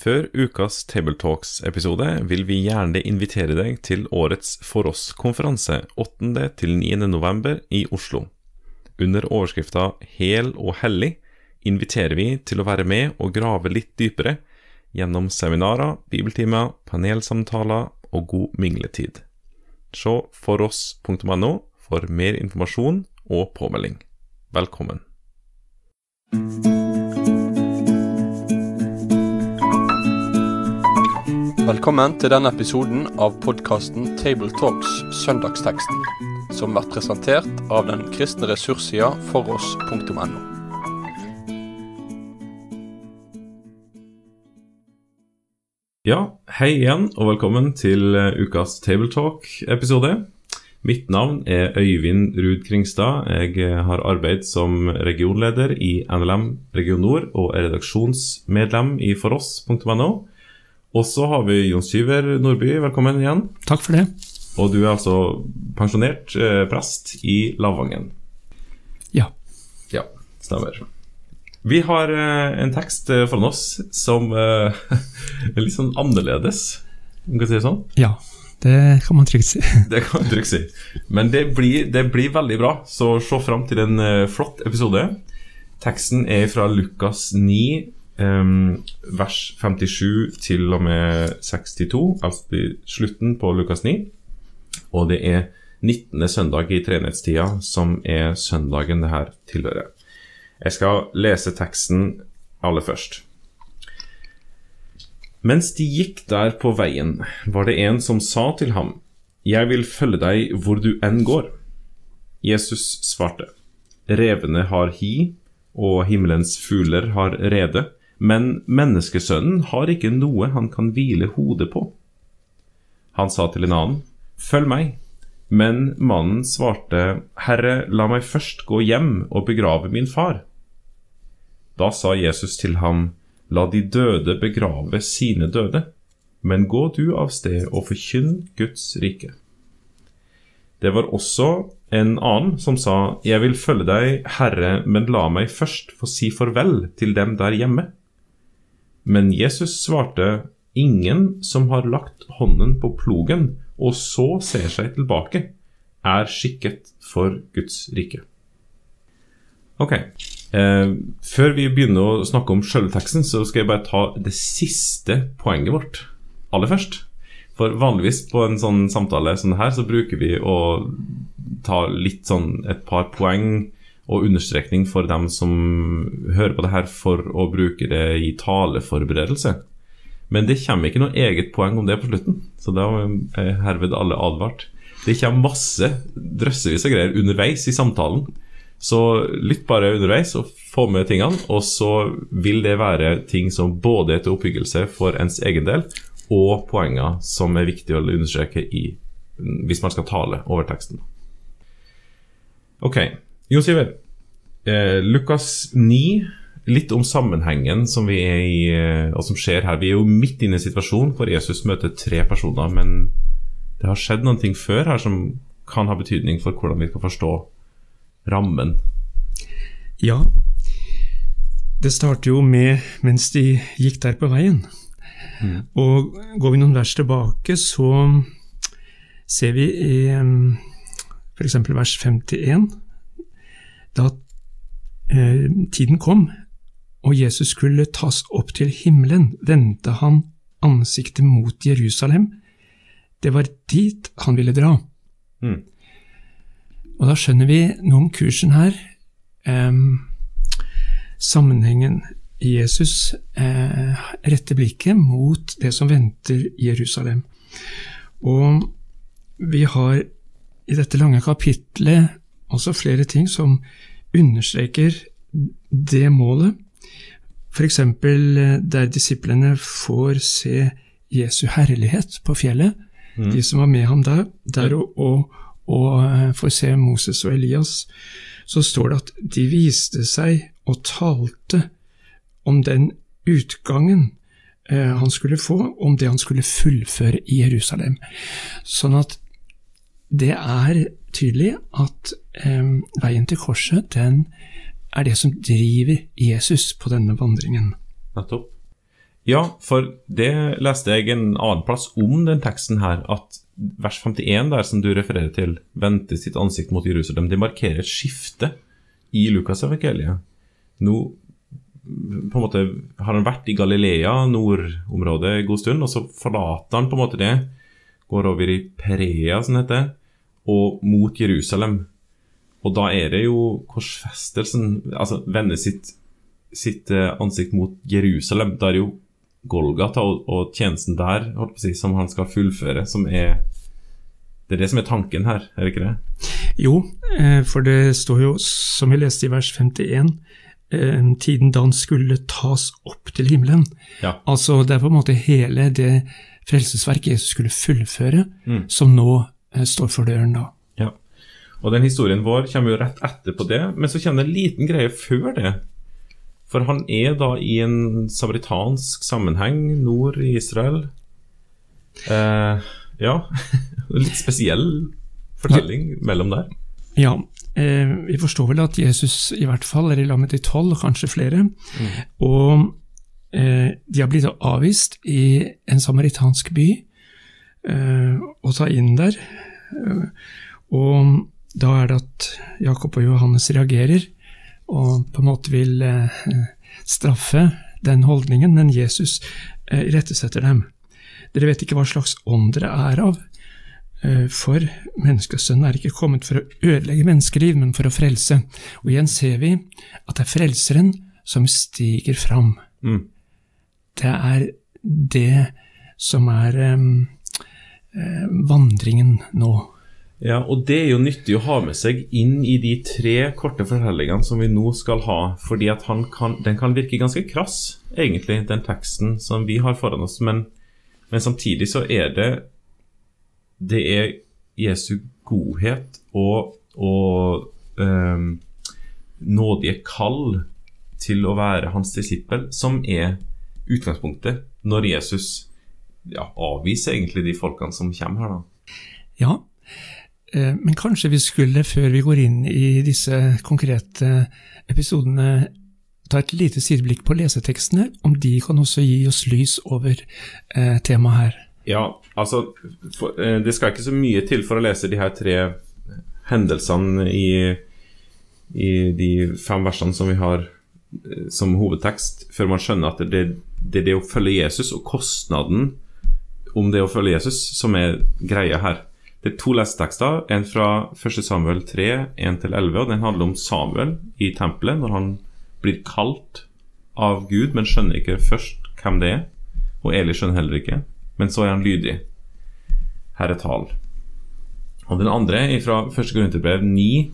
Før ukas Tabletalks-episode vil vi gjerne invitere deg til årets For oss-konferanse 8.-9. november i Oslo. Under overskrifta Hel og hellig inviterer vi til å være med og grave litt dypere gjennom seminarer, bibeltimer, panelsamtaler og god mingletid. Se foross.no for mer informasjon og påmelding. Velkommen. Velkommen til denne episoden av podkasten Tabletalks Søndagsteksten, som blir presentert av den kristne ressurssida foross.no. Ja, hei igjen, og velkommen til eh, ukas Tabletalk-episode. Mitt navn er Øyvind Ruud Kringstad. Jeg eh, har arbeid som regionleder i NLM Region Nord og er redaksjonsmedlem i foross.no. Og så har vi Jon Syver Nordby, velkommen igjen. Takk for det. Og du er altså pensjonert eh, prest i Lavangen. Ja. Ja, stemmer. Vi har eh, en tekst eh, foran oss som eh, er litt sånn annerledes, om man kan si det sånn. Ja, det kan man trygt si. Det kan man trygt si. Men det blir, det blir veldig bra, så se fram til en eh, flott episode. Teksten er fra Lukas 9, em, vers 57 til og med 62, altså slutten på Lukas 9. Og det er 19. søndag i treenighetstida som er søndagen det her tilhører. Jeg skal lese teksten aller først. Mens de gikk der på veien, var det en som sa til ham, Jeg vil følge deg hvor du enn går. Jesus svarte, Revene har hi, og himmelens fugler har rede, men menneskesønnen har ikke noe han kan hvile hodet på. Han sa til en annen, Følg meg. Men mannen svarte, Herre, la meg først gå hjem og begrave min far. Da sa Jesus til ham, La de døde begrave sine døde, men gå du av sted og forkynn Guds rike. Det var også en annen som sa, Jeg vil følge deg, Herre, men la meg først få si farvel til dem der hjemme. Men Jesus svarte, Ingen som har lagt hånden på plogen og så ser seg tilbake, er skikket for Guds rike. Ok. Eh, før vi begynner å snakke om sjølteksten, så skal jeg bare ta det siste poenget vårt aller først. For vanligvis på en sånn samtale som det her, så bruker vi å ta litt sånn et par poeng og understrekning for dem som hører på det her, for å bruke det i taleforberedelse. Men det kommer ikke noe eget poeng om det på slutten, så da er herved alle advart. Det kommer masse drøssevis av greier underveis i samtalen. Så lytt bare underveis og få med tingene, og så vil det være ting som både er til oppbyggelse for ens egen del, og poenger som er viktig å understreke i, hvis man skal tale over teksten. Ok, Jon Siver. Eh, Lukas 9, litt om sammenhengen som vi er i, eh, og som skjer her. Vi er jo midt inne i en situasjon hvor Jesus møter tre personer, men det har skjedd noen ting før her som kan ha betydning for hvordan vi skal forstå rammen. Ja. Det starter jo med mens de gikk der på veien. Og går vi noen vers tilbake, så ser vi i f.eks. vers 51 da eh, tiden kom og Jesus skulle tas opp til himmelen, vendte han ansiktet mot Jerusalem. Det var dit han ville dra. Mm. Og da skjønner vi noe om kursen her. Eh, sammenhengen Jesus eh, retter blikket mot det som venter Jerusalem. Og vi har i dette lange kapitlet også flere ting som understreker det målet. F.eks. der disiplene får se Jesu herlighet på fjellet. Mm. De som var med ham der, der og, og, og eh, får se Moses og Elias, så står det at de viste seg og talte om den utgangen eh, han skulle få, om det han skulle fullføre i Jerusalem. Sånn at det er tydelig at eh, veien til korset, den er det som driver Jesus på denne vandringen. Nettopp. Ja, for det leste jeg en annen plass om den teksten her, at vers 51 der som du refererer til, vendte sitt ansikt mot Jerusalem, det markerer et skifte i Lukasevangeliet. Nå på en måte har han vært i Galilea, nordområdet, en god stund, og så forlater han på en måte det, går over i Perea, som det heter, og mot Jerusalem. Og da er det jo korsfestelsen Altså vende sitt, sitt eh, ansikt mot Jerusalem. Da er det jo Golgata og, og tjenesten der si, som han skal fullføre, som er Det er det som er tanken her, er det ikke det? Jo, eh, for det står jo, som vi leste i vers 51, eh, tiden da han skulle tas opp til himmelen. Ja. Altså, det er på en måte hele det frelsesverket Jesus skulle fullføre, Mm. som nå står for døren da. Ja. Og den historien vår kommer jo rett etterpå det, men så kommer det en liten greie før det. For han er da i en samaritansk sammenheng nord i Israel. Eh, ja, litt spesiell fortelling mellom der. Ja, eh, vi forstår vel at Jesus i hvert fall er i lag med de tolv, kanskje flere, og eh, de har blitt avvist i en samaritansk by, eh, og ta inn der. Eh, og da er det at Jakob og Johannes reagerer, og på en måte vil eh, straffe den holdningen, men Jesus irettesetter dem. Dere vet ikke hva slags ånd dere er av, Eh, For menneskesønnen er ikke kommet for å ødelegge menneskeliv, men for å frelse. Og igjen ser vi at det er frelseren som stiger fram. Mm. Det er det som er eh, vandringen nå. Ja, og det er jo nyttig å ha med seg inn i de tre korte fortellingene som vi nå skal ha, fordi at kan, den kan virke ganske krass, egentlig, den teksten som vi har foran oss, men, men samtidig så er det det er Jesu godhet og, og eh, nådige kall til å være hans disippel som er utgangspunktet når Jesus ja, avvise egentlig de folkene som kommer her. da. Ja, eh, men kanskje vi skulle, før vi går inn i disse konkrete episodene, ta et lite sideblikk på lesetekstene, om de kan også gi oss lys over eh, temaet her. Ja, altså eh, Det skal ikke så mye til for å lese de her tre hendelsene i, i de fem versene som vi har som hovedtekst, før man skjønner at det, det det å følge Jesus og kostnaden om det å følge Jesus som er greia her. Det er to lesetekster, en fra 1. Samuel 3, 1-11, og den handler om Samuel i tempelet, når han blir kalt av Gud, men skjønner ikke først hvem det er. Og Eli skjønner heller ikke, men så er han lydig. Herre tal. Og den andre er fra 1. Korinterbrev 9,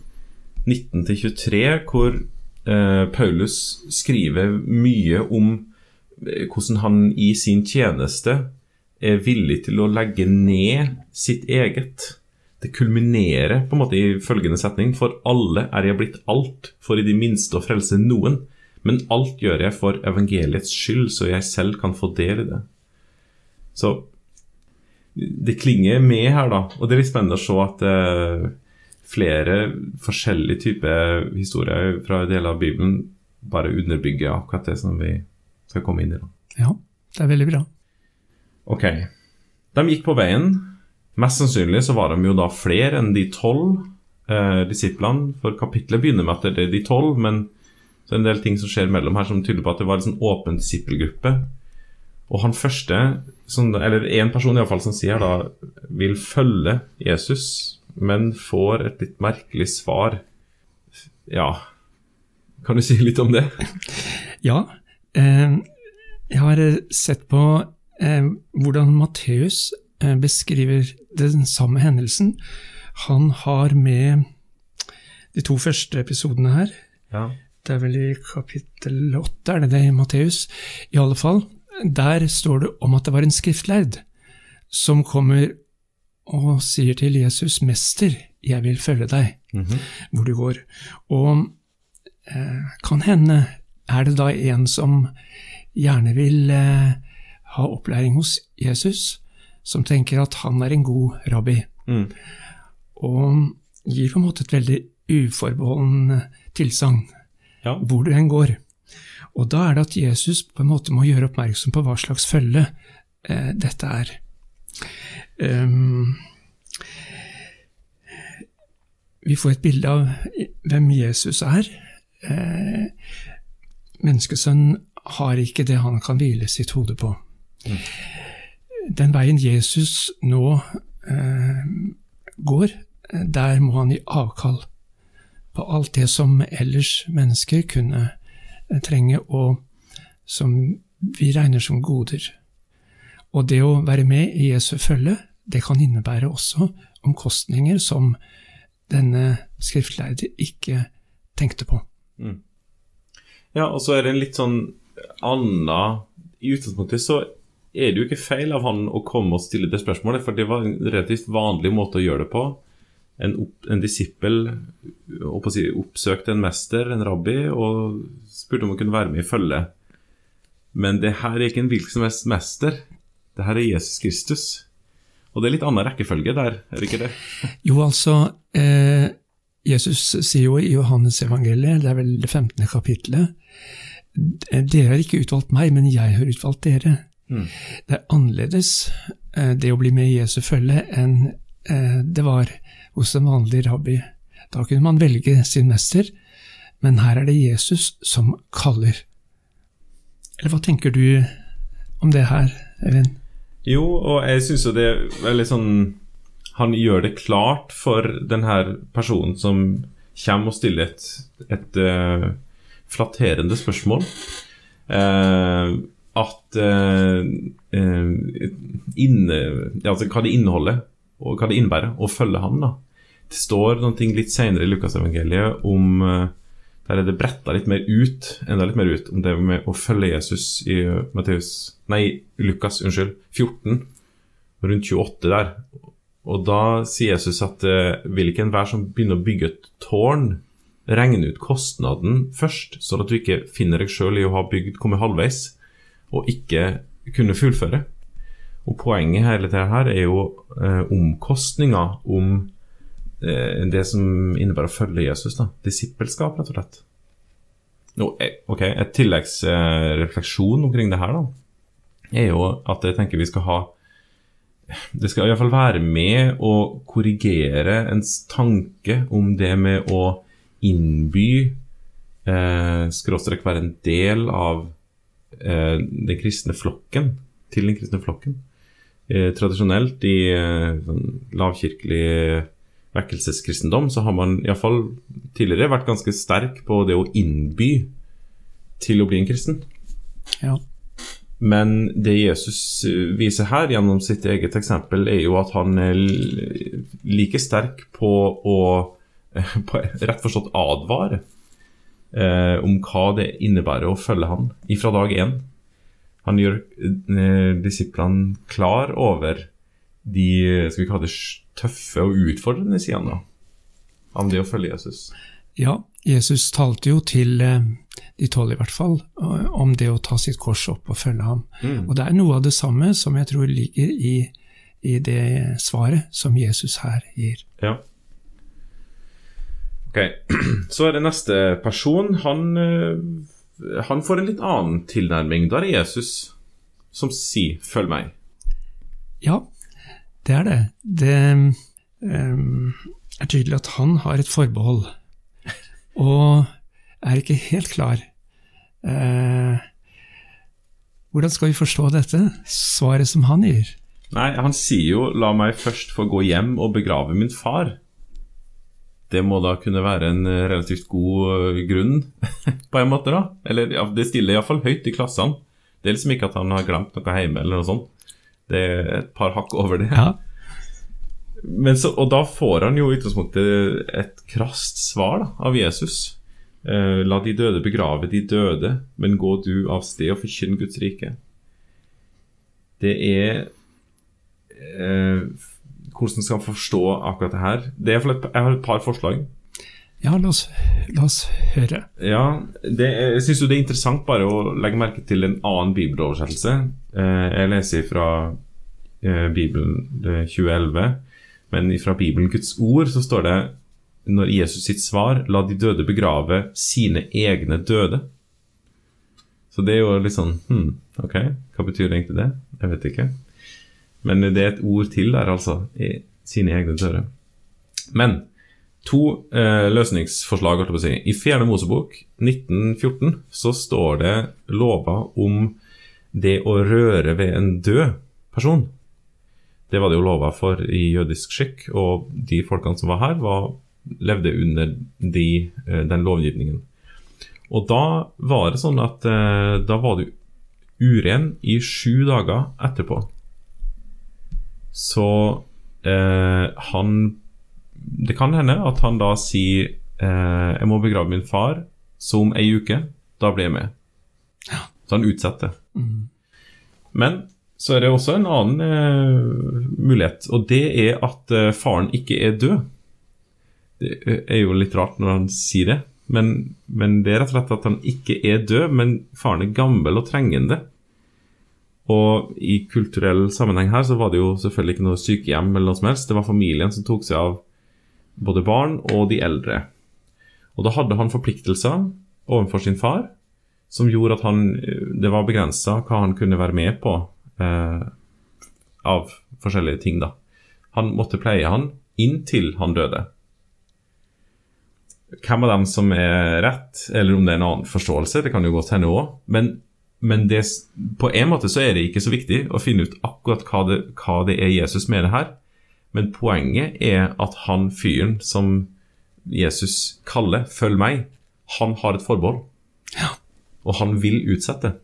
19-23, hvor eh, Paulus skriver mye om eh, hvordan han i sin tjeneste er villig til å legge ned sitt eget. Det kulminerer på en måte i følgende setning For alle er jeg blitt alt, for i de minste å frelse noen. Men alt gjør jeg for evangeliets skyld, så jeg selv kan få del i det. Så det klinger med her, da. Og det er litt spennende å se at eh, flere forskjellige typer historier fra deler av Bibelen bare underbygger akkurat det som vi skal komme inn i. da. Ja, det er veldig bra. Ok. De gikk på veien. Mest sannsynlig så var de jo da flere enn de tolv eh, disiplene. For kapitlet begynner med at det er de tolv, men så er det en del ting som skjer mellom her som tyder på at det var en sånn åpen disippelgruppe. Og han første, som, eller en person iallfall, som sier da vil følge Jesus, men får et litt merkelig svar. Ja Kan du si litt om det? Ja, eh, jeg har sett på hvordan Matteus eh, beskriver den samme hendelsen. Han har med de to første episodene her. Ja. Det er vel i kapittel åtte, er det det i Matteus? I alle fall. Der står det om at det var en skriftlærd som kommer og sier til Jesus, 'Mester, jeg vil følge deg Mhm. hvor du går'. Og eh, kan hende er det da en som gjerne vil eh, ha opplæring hos Jesus, som tenker at han er en god rabbi, Mm. og gir på en måte et veldig uforbeholden tilsagn Ja. hvor du enn går. Og da er det at Jesus på en måte må gjøre oppmerksom på hva slags følge eh, dette er. Um, vi får et bilde av hvem Jesus er. Eh, menneskesønnen har ikke det han kan hvile sitt hode på. Den veien Jesus nå eh, går, der må han gi avkall på alt det som ellers mennesker kunne eh, trenge, og som vi regner som goder. Og det å være med i Jesu følge, det kan innebære også omkostninger som denne skriftlærde ikke tenkte på. Mm. Ja, og så er det en litt sånn anna I utgangspunktet så er det jo ikke feil av han å komme og stille det spørsmålet, for det var en relativt vanlig måte å gjøre det på. En, opp, en disippel si, oppsøkte en mester, en rabbi, og spurte om han kunne være med i følget. Men det her er ikke en hvilken som helst mester. Det her er Jesus Kristus. Og det er litt annen rekkefølge der, er det ikke det? Jo, altså eh, Jesus sier jo i Johannes evangeliet, det er vel det 15. kapittelet, dere har ikke utvalgt meg, men jeg har utvalgt dere. Mm. Det er annerledes eh, det å bli med i Jesu følge enn eh, det var hos en vanlig rabbi. Da kunne man velge sin mester, men her er det Jesus som kaller. Eller hva tenker du om det her, Eivind? Jo, og jeg syns jo det er veldig sånn Han gjør det klart for denne personen som kommer og stiller et, et uh, flatterende spørsmål. Uh, at uh, inne, altså hva det inneholder, og hva det innebærer, å følge han. da. Det står ting litt senere i Lukasevangeliet om Der er det bretta litt mer ut, enda litt mer ut, om det med å følge Jesus i Matteus Nei, Lukas, unnskyld. 14. Rundt 28 der. Og da sier Jesus at vil ikke enhver som begynner å bygge et tårn, regne ut kostnaden først, sånn at du ikke finner deg sjøl i å ha bygd, kommet halvveis, og ikke kunne fullføre. Og Poenget hele tida her er jo eh, omkostninga om eh, det som innebærer å følge Jesus. da, Disippelskap, rett og slett. No, eh, ok, Et tilleggsrefleksjon eh, omkring det her da, er jo at jeg tenker vi skal ha Det skal iallfall være med å korrigere ens tanke om det med å innby eh, skråstrek være en del av den kristne flokken, til den kristne flokken. Eh, tradisjonelt i eh, sånn lavkirkelig vekkelseskristendom så har man iallfall tidligere vært ganske sterk på det å innby til å bli en kristen. Ja. Men det Jesus viser her gjennom sitt eget eksempel, er jo at han er like sterk på å på rett forstått advare eh, om hva det innebærer å følge han ifra dag én. Han gjør eh, disiplene klar over de skal vi kalle det tøffe og utfordrende sidene av det å følge Jesus. Ja, Jesus talte jo til eh, de tolv i hvert fall, om det å ta sitt kors opp og følge ham. Mm. Og det er noe av det samme som jeg tror ligger i, i det svaret som Jesus her gir. Ja. Ok, Så er det neste person. Han, eh, han får en litt annen tilnærming. Da er det Jesus som sier 'følg meg'. Ja, det er det. Det um, er tydelig at han har et forbehold og er ikke helt klar. Uh, hvordan skal vi forstå dette, svaret som han gir? Nei, Han sier jo 'la meg først få gå hjem og begrave min far'. Det må da kunne være en eh, relativt god eh, grunn, på en måte, da. Eller ja, det stiller iallfall høyt i klassene. Det er liksom ikke at han har glemt noe hjemme, eller noe sånt. Det er et par hakk over det. Ja. Så, og da får han jo i utgangspunktet et krast svar da, av Jesus. Eh, la de døde begrave de døde, men gå du av sted og forkynn Guds rike. Det er eh, Hvordan skal man forstå akkurat det her? Det er et, jeg har et par forslag. Ja, la oss, la oss høre. Ja, det, Jeg syns det er interessant bare å legge merke til en annen bibeloversettelse. Eh, jeg leser fra eh, Bibelen 2011. Men fra Bibelen Guds ord så står det når Jesus sitt svar 'la de døde begrave sine egne døde'. Så det er jo litt sånn hm, ok, hva betyr egentlig det? Jeg vet ikke. Men det er et ord til der, altså, i sine egne dører. Men to eh, løsningsforslag, holdt jeg på å si. I Fjerde Mosebok 1914 så står det lover om det å røre ved en død person. Det var det jo lova for i jødisk skikk, og de folkene som var her, var, levde under de, eh, den lovgivningen. Og da var det sånn at eh, da var du uren i sju dager etterpå. Så eh, han Det kan hende at han da sier eh, 'Jeg må begrave min far', så om ei uke, da blir jeg med. Så han utsetter. Men så er det også en annen eh, mulighet, og det er at eh, faren ikke er død. Det er jo litt rart når han sier det, men, men det er rett og slett at han ikke er død, men faren er gammel og trengende. Og i kulturell sammenheng her så var det jo selvfølgelig ikke noe sykehjem eller noe som helst. Det var familien som tok seg av både barn og de eldre. Og da hadde han forpliktelser overfor sin far som gjorde at han, det var begrensa hva han kunne være med på eh, av forskjellige ting. da. Han måtte pleie han inntil han døde. Hvem av dem som er rett, eller om det er en annen forståelse, det kan jo godt hende òg. Men, men det, på en måte så er det ikke så viktig å finne ut akkurat hva det, hva det er Jesus mener her. Men poenget er at han fyren som Jesus kaller 'følg meg', han har et forbehold. Og han vil utsette.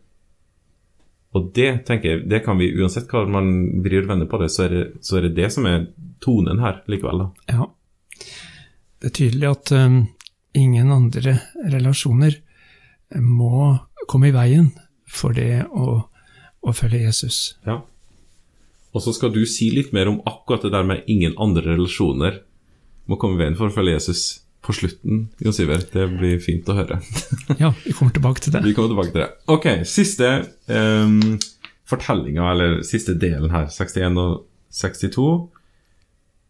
Og det tenker jeg, det kan vi, uansett hva man vrir og vender på det, så er det, så er det det som er tonen her likevel. da. Ja. Det er tydelig at um, ingen andre relasjoner må komme i veien for det å, å følge Jesus. Ja. Og så skal du si litt mer om akkurat det der med ingen andre relasjoner må komme i veien for å følge Jesus på slutten, Jon Sivert. Det blir fint å høre. Ja, vi kommer tilbake til det. Vi kommer tilbake til det. Ok, siste um, fortellinga, eller siste delen her, 61 og 62.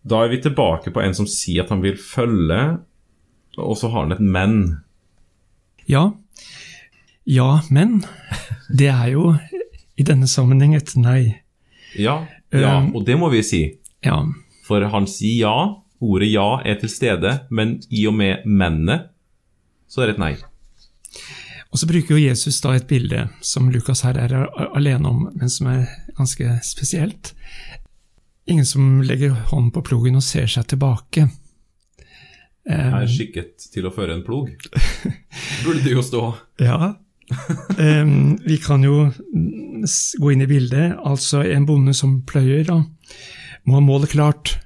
Da er vi tilbake på en som sier at han vil følge, og så har han et men. Ja. Ja, men. Det er jo i denne sammenheng et nei. Ja, ja, Um, og det må vi si. Ja. For han sier ja, ordet ja er til stede, men i og med mennet, så er det et nei. Og så bruker jo Jesus da et bilde som Lukas her er alene om, men som er ganske spesielt. Ingen som legger hånden på plogen og ser seg tilbake. Jeg Er skikket til å føre en plog. Burde det jo stå. Ja. Em, vi kan jo gå inn i bildet. Altså en bonde som pløyer, da, må ha målet klart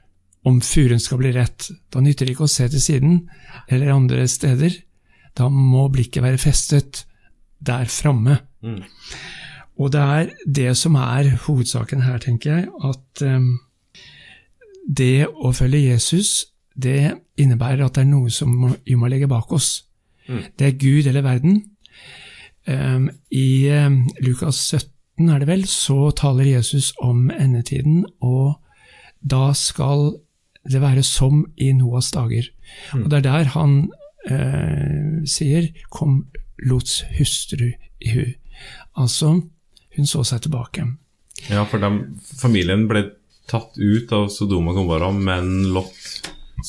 om furen skal bli rett. Da nytter det ikke å se til siden eller andre steder. Da må blikket være festet der framme. Mm. Og det er det som er hovedsaken her, tenker jeg, at um, det å følge Jesus, det innebærer at det er noe som vi må legge bak oss. Mm. Det er Gud eller verden. Um, I um, Lukas 17 er det vel, så taler Jesus om endetiden, og da skal det være som i Noas dager. Mm. Og det er der han eh, sier 'kom Lots hustru i hu'. Altså, hun så seg tilbake. Ja, for dem, familien ble tatt ut av Sodoma og Gomorra, men Lots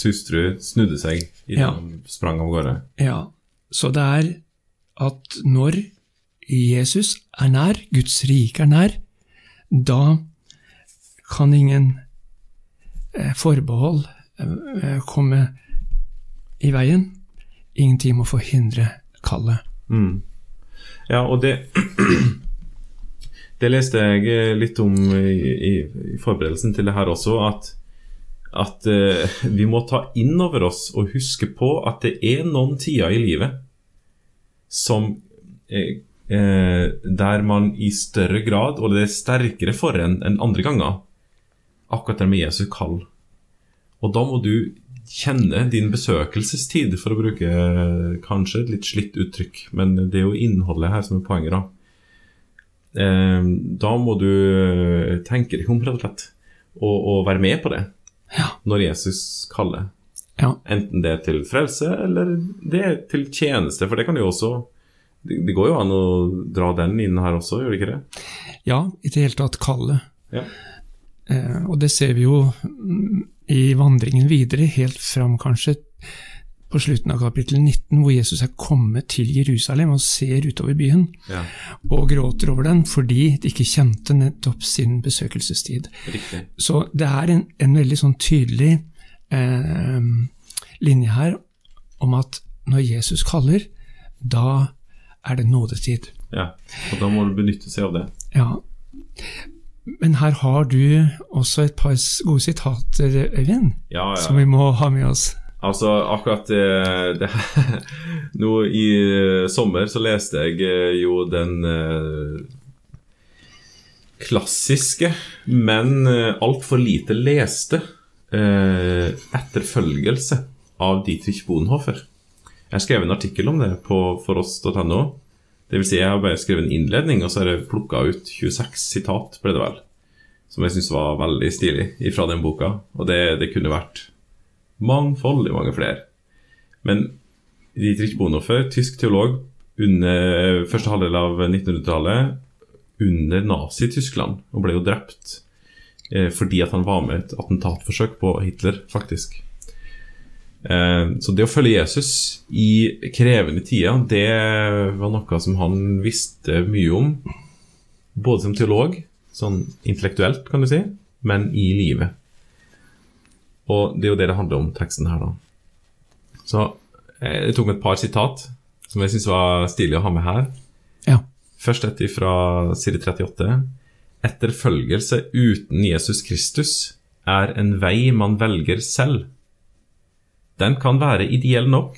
hustru snudde seg idet Ja. sprang av gårde. Ja, så det er at når Jesus er nær, Guds rike er nær, da kan ingen eh, forbehold eh, komme i veien. Ingenting må forhindre kallet. Mm. Ja, og det Det leste jeg eh, litt om i, i, forberedelsen til det her også, at, at eh, vi må ta inn over oss og huske på at det er noen tider i livet som eh, eh, Der man i større grad, og det er sterkere for en enn andre ganger, akkurat det med Jesu kall. Og da må du kjenne din besøkelsestid, for å bruke eh, kanskje et litt slitt uttrykk, men det er jo innholdet her som er poenget, da. Eh, da må du eh, tenke deg om, rett og slett, og, og være med på det Ja. når Jesus kaller. Ja. Enten det er til frelse, eller det er til tjeneste, for det kan jo også det, går jo an å dra den inn her også, gjør det ikke det? Ja, i det hele tatt kallet. Ja. Eh, og det ser vi jo i vandringen videre, helt fram kanskje på slutten av kapittel 19, hvor Jesus er kommet til Jerusalem og ser utover byen ja. og gråter over den fordi de ikke kjente nettopp sin besøkelsestid. Riktig. Så det er en, en veldig sånn tydelig eh, linje her om at når Jesus kaller, da er det nådetid. Ja, og da må du benytte seg av det. Ja. Men her har du også et par gode sitater, Øyvind, Ja, ja. som vi må ha med oss. Altså, akkurat det, det Nå i eh, sommer så leste jeg eh, jo den eh, klassiske, men eh, altfor lite leste eh, etterfølgelse av Dietrich Bonhoeffer. Jeg skrev en artikkel om det på foross.no. Vil si, jeg har bare skrevet en innledning, og så har jeg plukka ut 26 sitat, ble det vel. Som jeg syns var veldig stilig fra den boka. Og det, det kunne vært mangfoldig mange flere. Men Dietrich Bonhoeffer, tysk teolog under første halvdel av 1900-tallet, under Nazi-Tyskland, og ble jo drept eh, fordi at han var med i et attentatforsøk på Hitler, faktisk. Eh, så det å følge Jesus i krevende tider, det var noe som han visste mye om. Både som teolog, sånn intellektuelt, kan du si, men i livet. Og det er jo det det handler om, teksten her, da. Så eh, jeg tok med et par sitat som jeg syns var stilig å ha med her. Ja. Først et fra side 38. Etterfølgelse uten Jesus Kristus er en vei man velger selv. Den kan være ideell nok,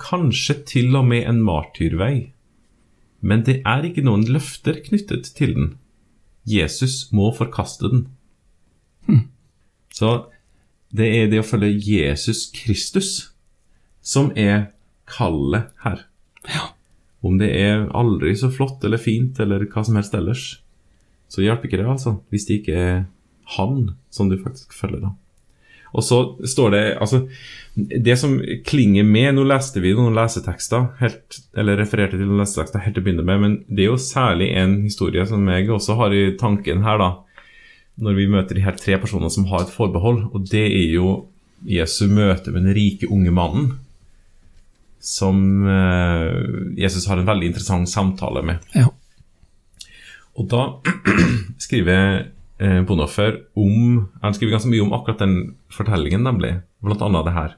kanskje til og med en martyrvei. Men det er ikke noen løfter knyttet til den. Jesus må forkaste den. Så det er det å følge Jesus Kristus som er kallet her. Om det er aldri så flott eller fint eller hva som helst ellers, så hjelper ikke det, altså, hvis det ikke er han som du faktisk følger, da. Og så står det Altså, det som klinger med Nå leste vi noen lesetekster, helt, eller refererte til noen lesetekster helt til å begynne med, men det er jo særlig en historie som jeg også har i tanken her, da. Når vi møter de her tre personene som har et forbehold, og det er jo Jesu møte med den rike unge mannen som eh, Jesus har en veldig interessant samtale med. Ja. Og da skriver eh, Bonhoeffer om Han skriver ganske mye om akkurat den fortellingen, nemlig. Blant annet det her.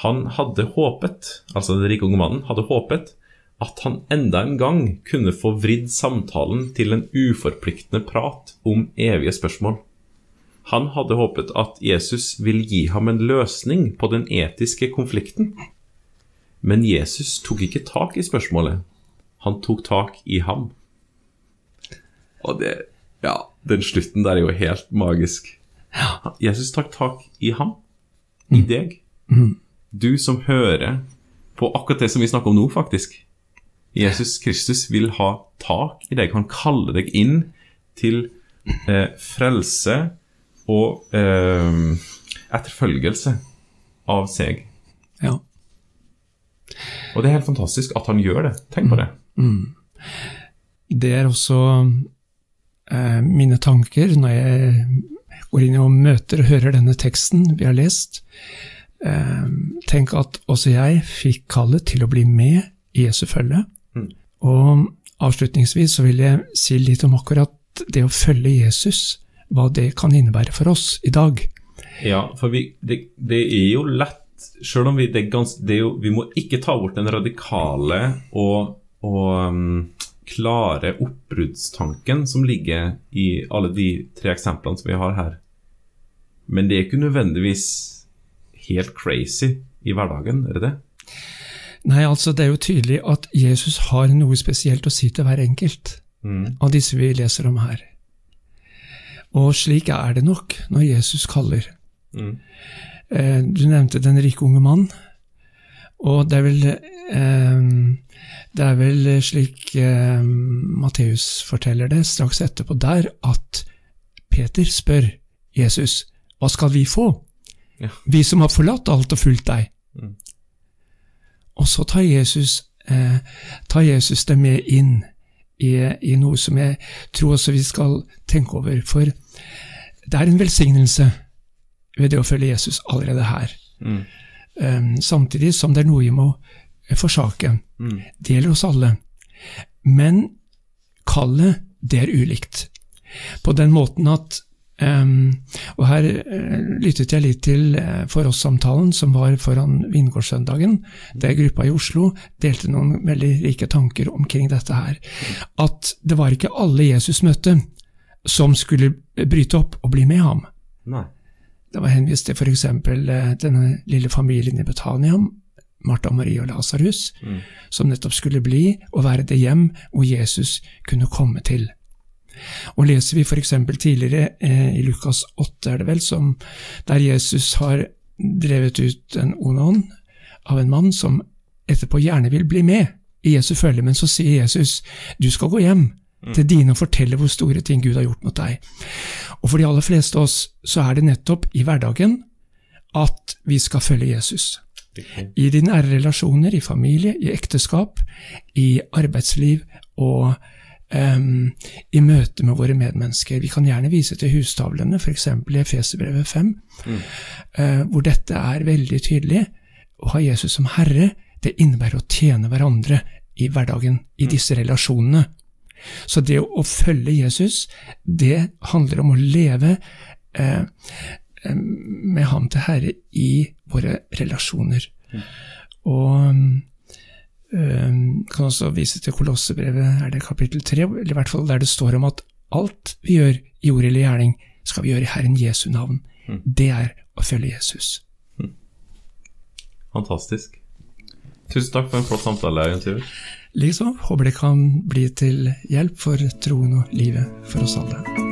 Han hadde håpet, altså den rike unge mannen, hadde håpet at han enda en gang kunne få vridd samtalen til en uforpliktende prat om evige spørsmål. Han hadde håpet at Jesus ville gi ham en løsning på den etiske konflikten. Men Jesus tok ikke tak i spørsmålet. Han tok tak i ham. Og det Ja, den slutten der er jo helt magisk. Jesus tok tak i ham. I deg. Du som hører på akkurat det som vi snakker om nå, faktisk. Jesus Kristus vil ha tak i deg. Han kaller deg inn til eh, frelse og eh, etterfølgelse av seg. ja. Og det er helt fantastisk at han gjør det. Tenk på det. Det er også mine tanker når jeg går inn og møter og hører denne teksten vi har lest. Eh, tenk at også jeg fikk kallet til å bli med i Jesu følge. Mm. Og avslutningsvis så vil jeg si litt om akkurat det å følge Jesus, hva det kan innebære for oss i dag. Ja, for vi, det, det er jo lett Selv om vi, det gans, det jo, vi må ikke ta bort den radikale og, og um, klare oppbruddstanken som ligger i alle de tre eksemplene som vi har her. Men det er ikke nødvendigvis helt crazy i hverdagen, er det det? Nei, altså det er jo tydelig at Jesus har noe spesielt å si til hver enkelt Mm. av disse vi leser om her. Og slik er det nok når Jesus kaller. Mm. Eh, Du nevnte den rike unge mann, og det er vel eh, Det er vel slik eh, Matteus forteller det straks etterpå der, at Peter spør Jesus hva skal vi få, Ja. vi som har forlatt alt og fulgt deg? Mm. Og så tar Jesus eh, tar Jesus det med inn i, i, noe som jeg tror også vi skal tenke over. For det er en velsignelse ved det å følge Jesus allerede her. Mm. Um, samtidig som det er noe vi må forsake. Mm. Det gjelder oss alle. Men kallet, det er ulikt. På den måten at Um, og her uh, lyttet jeg litt til uh, For oss-samtalen som var foran Vingårdssøndagen, der gruppa i Oslo delte noen veldig rike tanker omkring dette her. At det var ikke alle Jesus møtte som skulle bryte opp og bli med ham. Nei. Det var henvist til f.eks. Denne lille familien i Betania, Martha, Marie og Lasarus, mm. som nettopp skulle bli og være det hjem hvor Jesus kunne komme til. Og leser vi f.eks. tidligere eh, i Lukas 8, er det vel, som, der Jesus har drevet ut en ond ånd av en mann som etterpå gjerne vil bli med i Jesu følge, men så sier Jesus du skal gå hjem mm. til dine og fortelle hvor store ting Gud har gjort mot deg. Og for de aller fleste av oss så er det nettopp i hverdagen at vi skal følge Jesus. I de nære relasjoner, i familie, i ekteskap, i arbeidsliv og um, i møte med våre medmennesker. Vi kan gjerne vise til hustavlene, f.eks. i Efeserbrevet 5, mm. uh, hvor dette er veldig tydelig. Å ha Jesus som Herre, det innebærer å tjene hverandre i hverdagen, i mm. disse relasjonene. Så det å følge Jesus, det handler om å leve eh, med ham til Herre i våre relasjoner. Mm. Og Um, kan også vise til Kolossebrevet, er det kapittel tre, eller i hvert fall der det står om at alt vi gjør i ord eller gjerning, skal vi gjøre i Herren Jesu navn. Mm. Det er å følge Jesus. Mm. Fantastisk. Tusen takk for en flott samtale, Jens Liksom. Håper det kan bli til hjelp for troen og livet for oss alle.